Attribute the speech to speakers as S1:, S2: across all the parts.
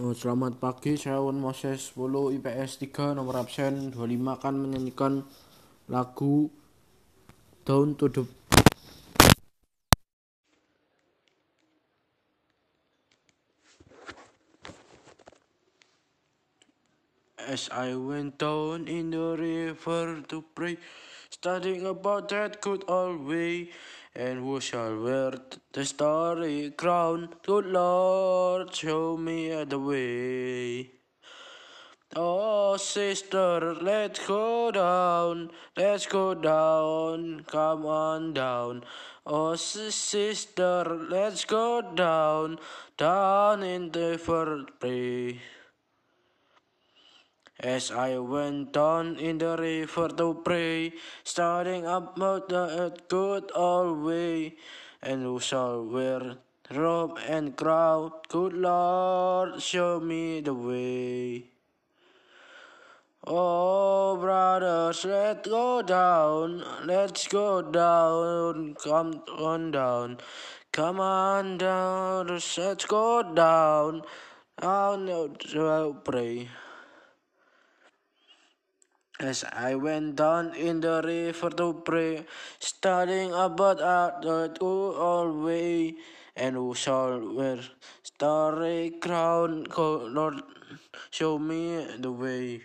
S1: Oh, selamat pagi, saya Wan Moses. 10 IPS 3 nomor absen 25 akan menyanyikan lagu Down to the As I went down in the river to pray, studying about that good old way, and who shall wear the starry crown? Good Lord, show me the way. Oh, sister, let's go down, let's go down, come on down. Oh, sister, let's go down, down in the river pray. As I went down in the river to pray, starting up the good old way, and who shall wear robe and crown? Good Lord, show me the way. Oh, brothers, let's go down, let's go down, come on down, come on down, let's go down, down to pray. As I went down in the river to pray, studying about the good old way, and who shall wear starry crown, Lord, show me the way.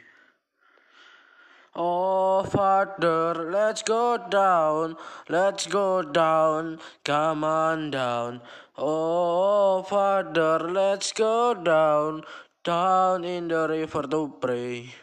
S1: Oh, Father, let's go down, let's go down, come on down. Oh, Father, let's go down, down in the river to pray.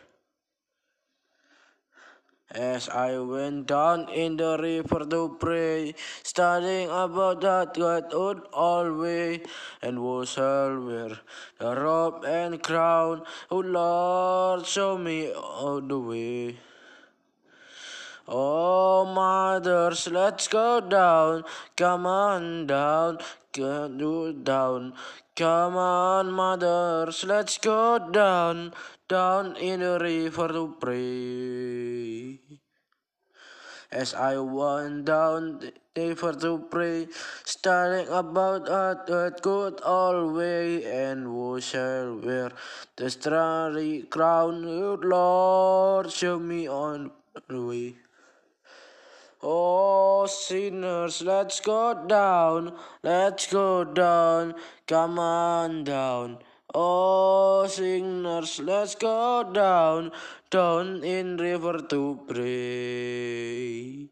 S1: As I went down in the river to pray, studying about that God would always and was wear the robe and crown, oh Lord, show me all the way. Oh, mothers, let's go down, come on down, go down, come on, mothers, let's go down, down in the river to pray. As I went down the river to pray, studying about that good old way, and who shall wear the starry crown, good Lord, show me on the way. Oh, sinners, let's go down, let's go down, come on down. Oh, sinners, let's go down, down in river to pray.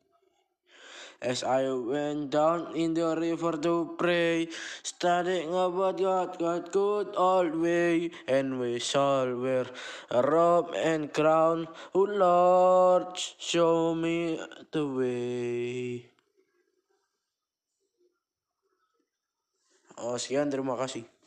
S1: As I went down in the river to pray, studying about God, God good old way, and we shall wear a robe and crown. Oh Lord, show me the way. Oh, sekian, terima kasih.